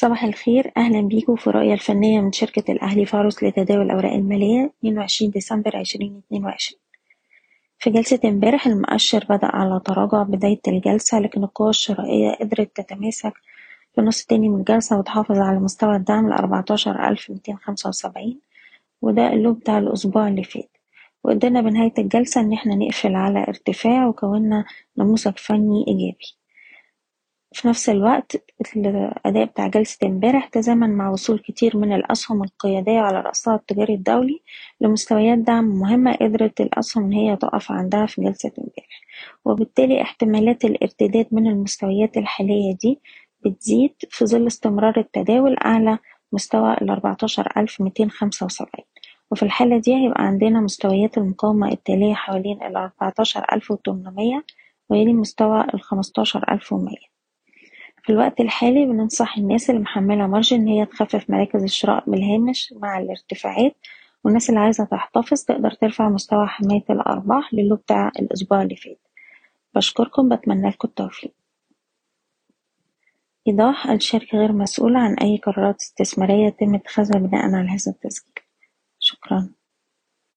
صباح الخير. أهلا بيكم في الرؤية الفنية من شركة الأهلي فارس لتداول الأوراق المالية 22 ديسمبر 2022 في جلسة امبارح المؤشر بدأ على تراجع بداية الجلسة لكن القوى الشرائية قدرت تتماسك في النص التاني من الجلسة وتحافظ على مستوى الدعم خمسة وسبعين وده اللو بتاع الأسبوع اللي فات. وقدرنا بنهاية الجلسة إن إحنا نقفل على ارتفاع وكونا نموذج فني إيجابي. في نفس الوقت الأداء بتاع جلسة امبارح تزامن مع وصول كتير من الأسهم القيادية على رأسها التجاري الدولي لمستويات دعم مهمة قدرت الأسهم إن هي تقف عندها في جلسة امبارح. وبالتالي احتمالات الارتداد من المستويات الحالية دي بتزيد في ظل استمرار التداول أعلى مستوى خمسة وسبعين. وفي الحالة دي هيبقى عندنا مستويات المقاومة التالية حوالين ألف وتمنمية ويلي مستوى ألف ومية. في الوقت الحالي بننصح الناس اللي محملة مارجن إن هي تخفف مراكز الشراء بالهامش مع الارتفاعات. والناس اللي عايزة تحتفظ تقدر ترفع مستوى حماية الأرباح للو بتاع الأسبوع اللي فات. بشكركم بتمنى لكم التوفيق. إيضاح الشركة غير مسؤولة عن أي قرارات استثمارية يتم اتخاذها بناء على هذا التسجيل. شكرا.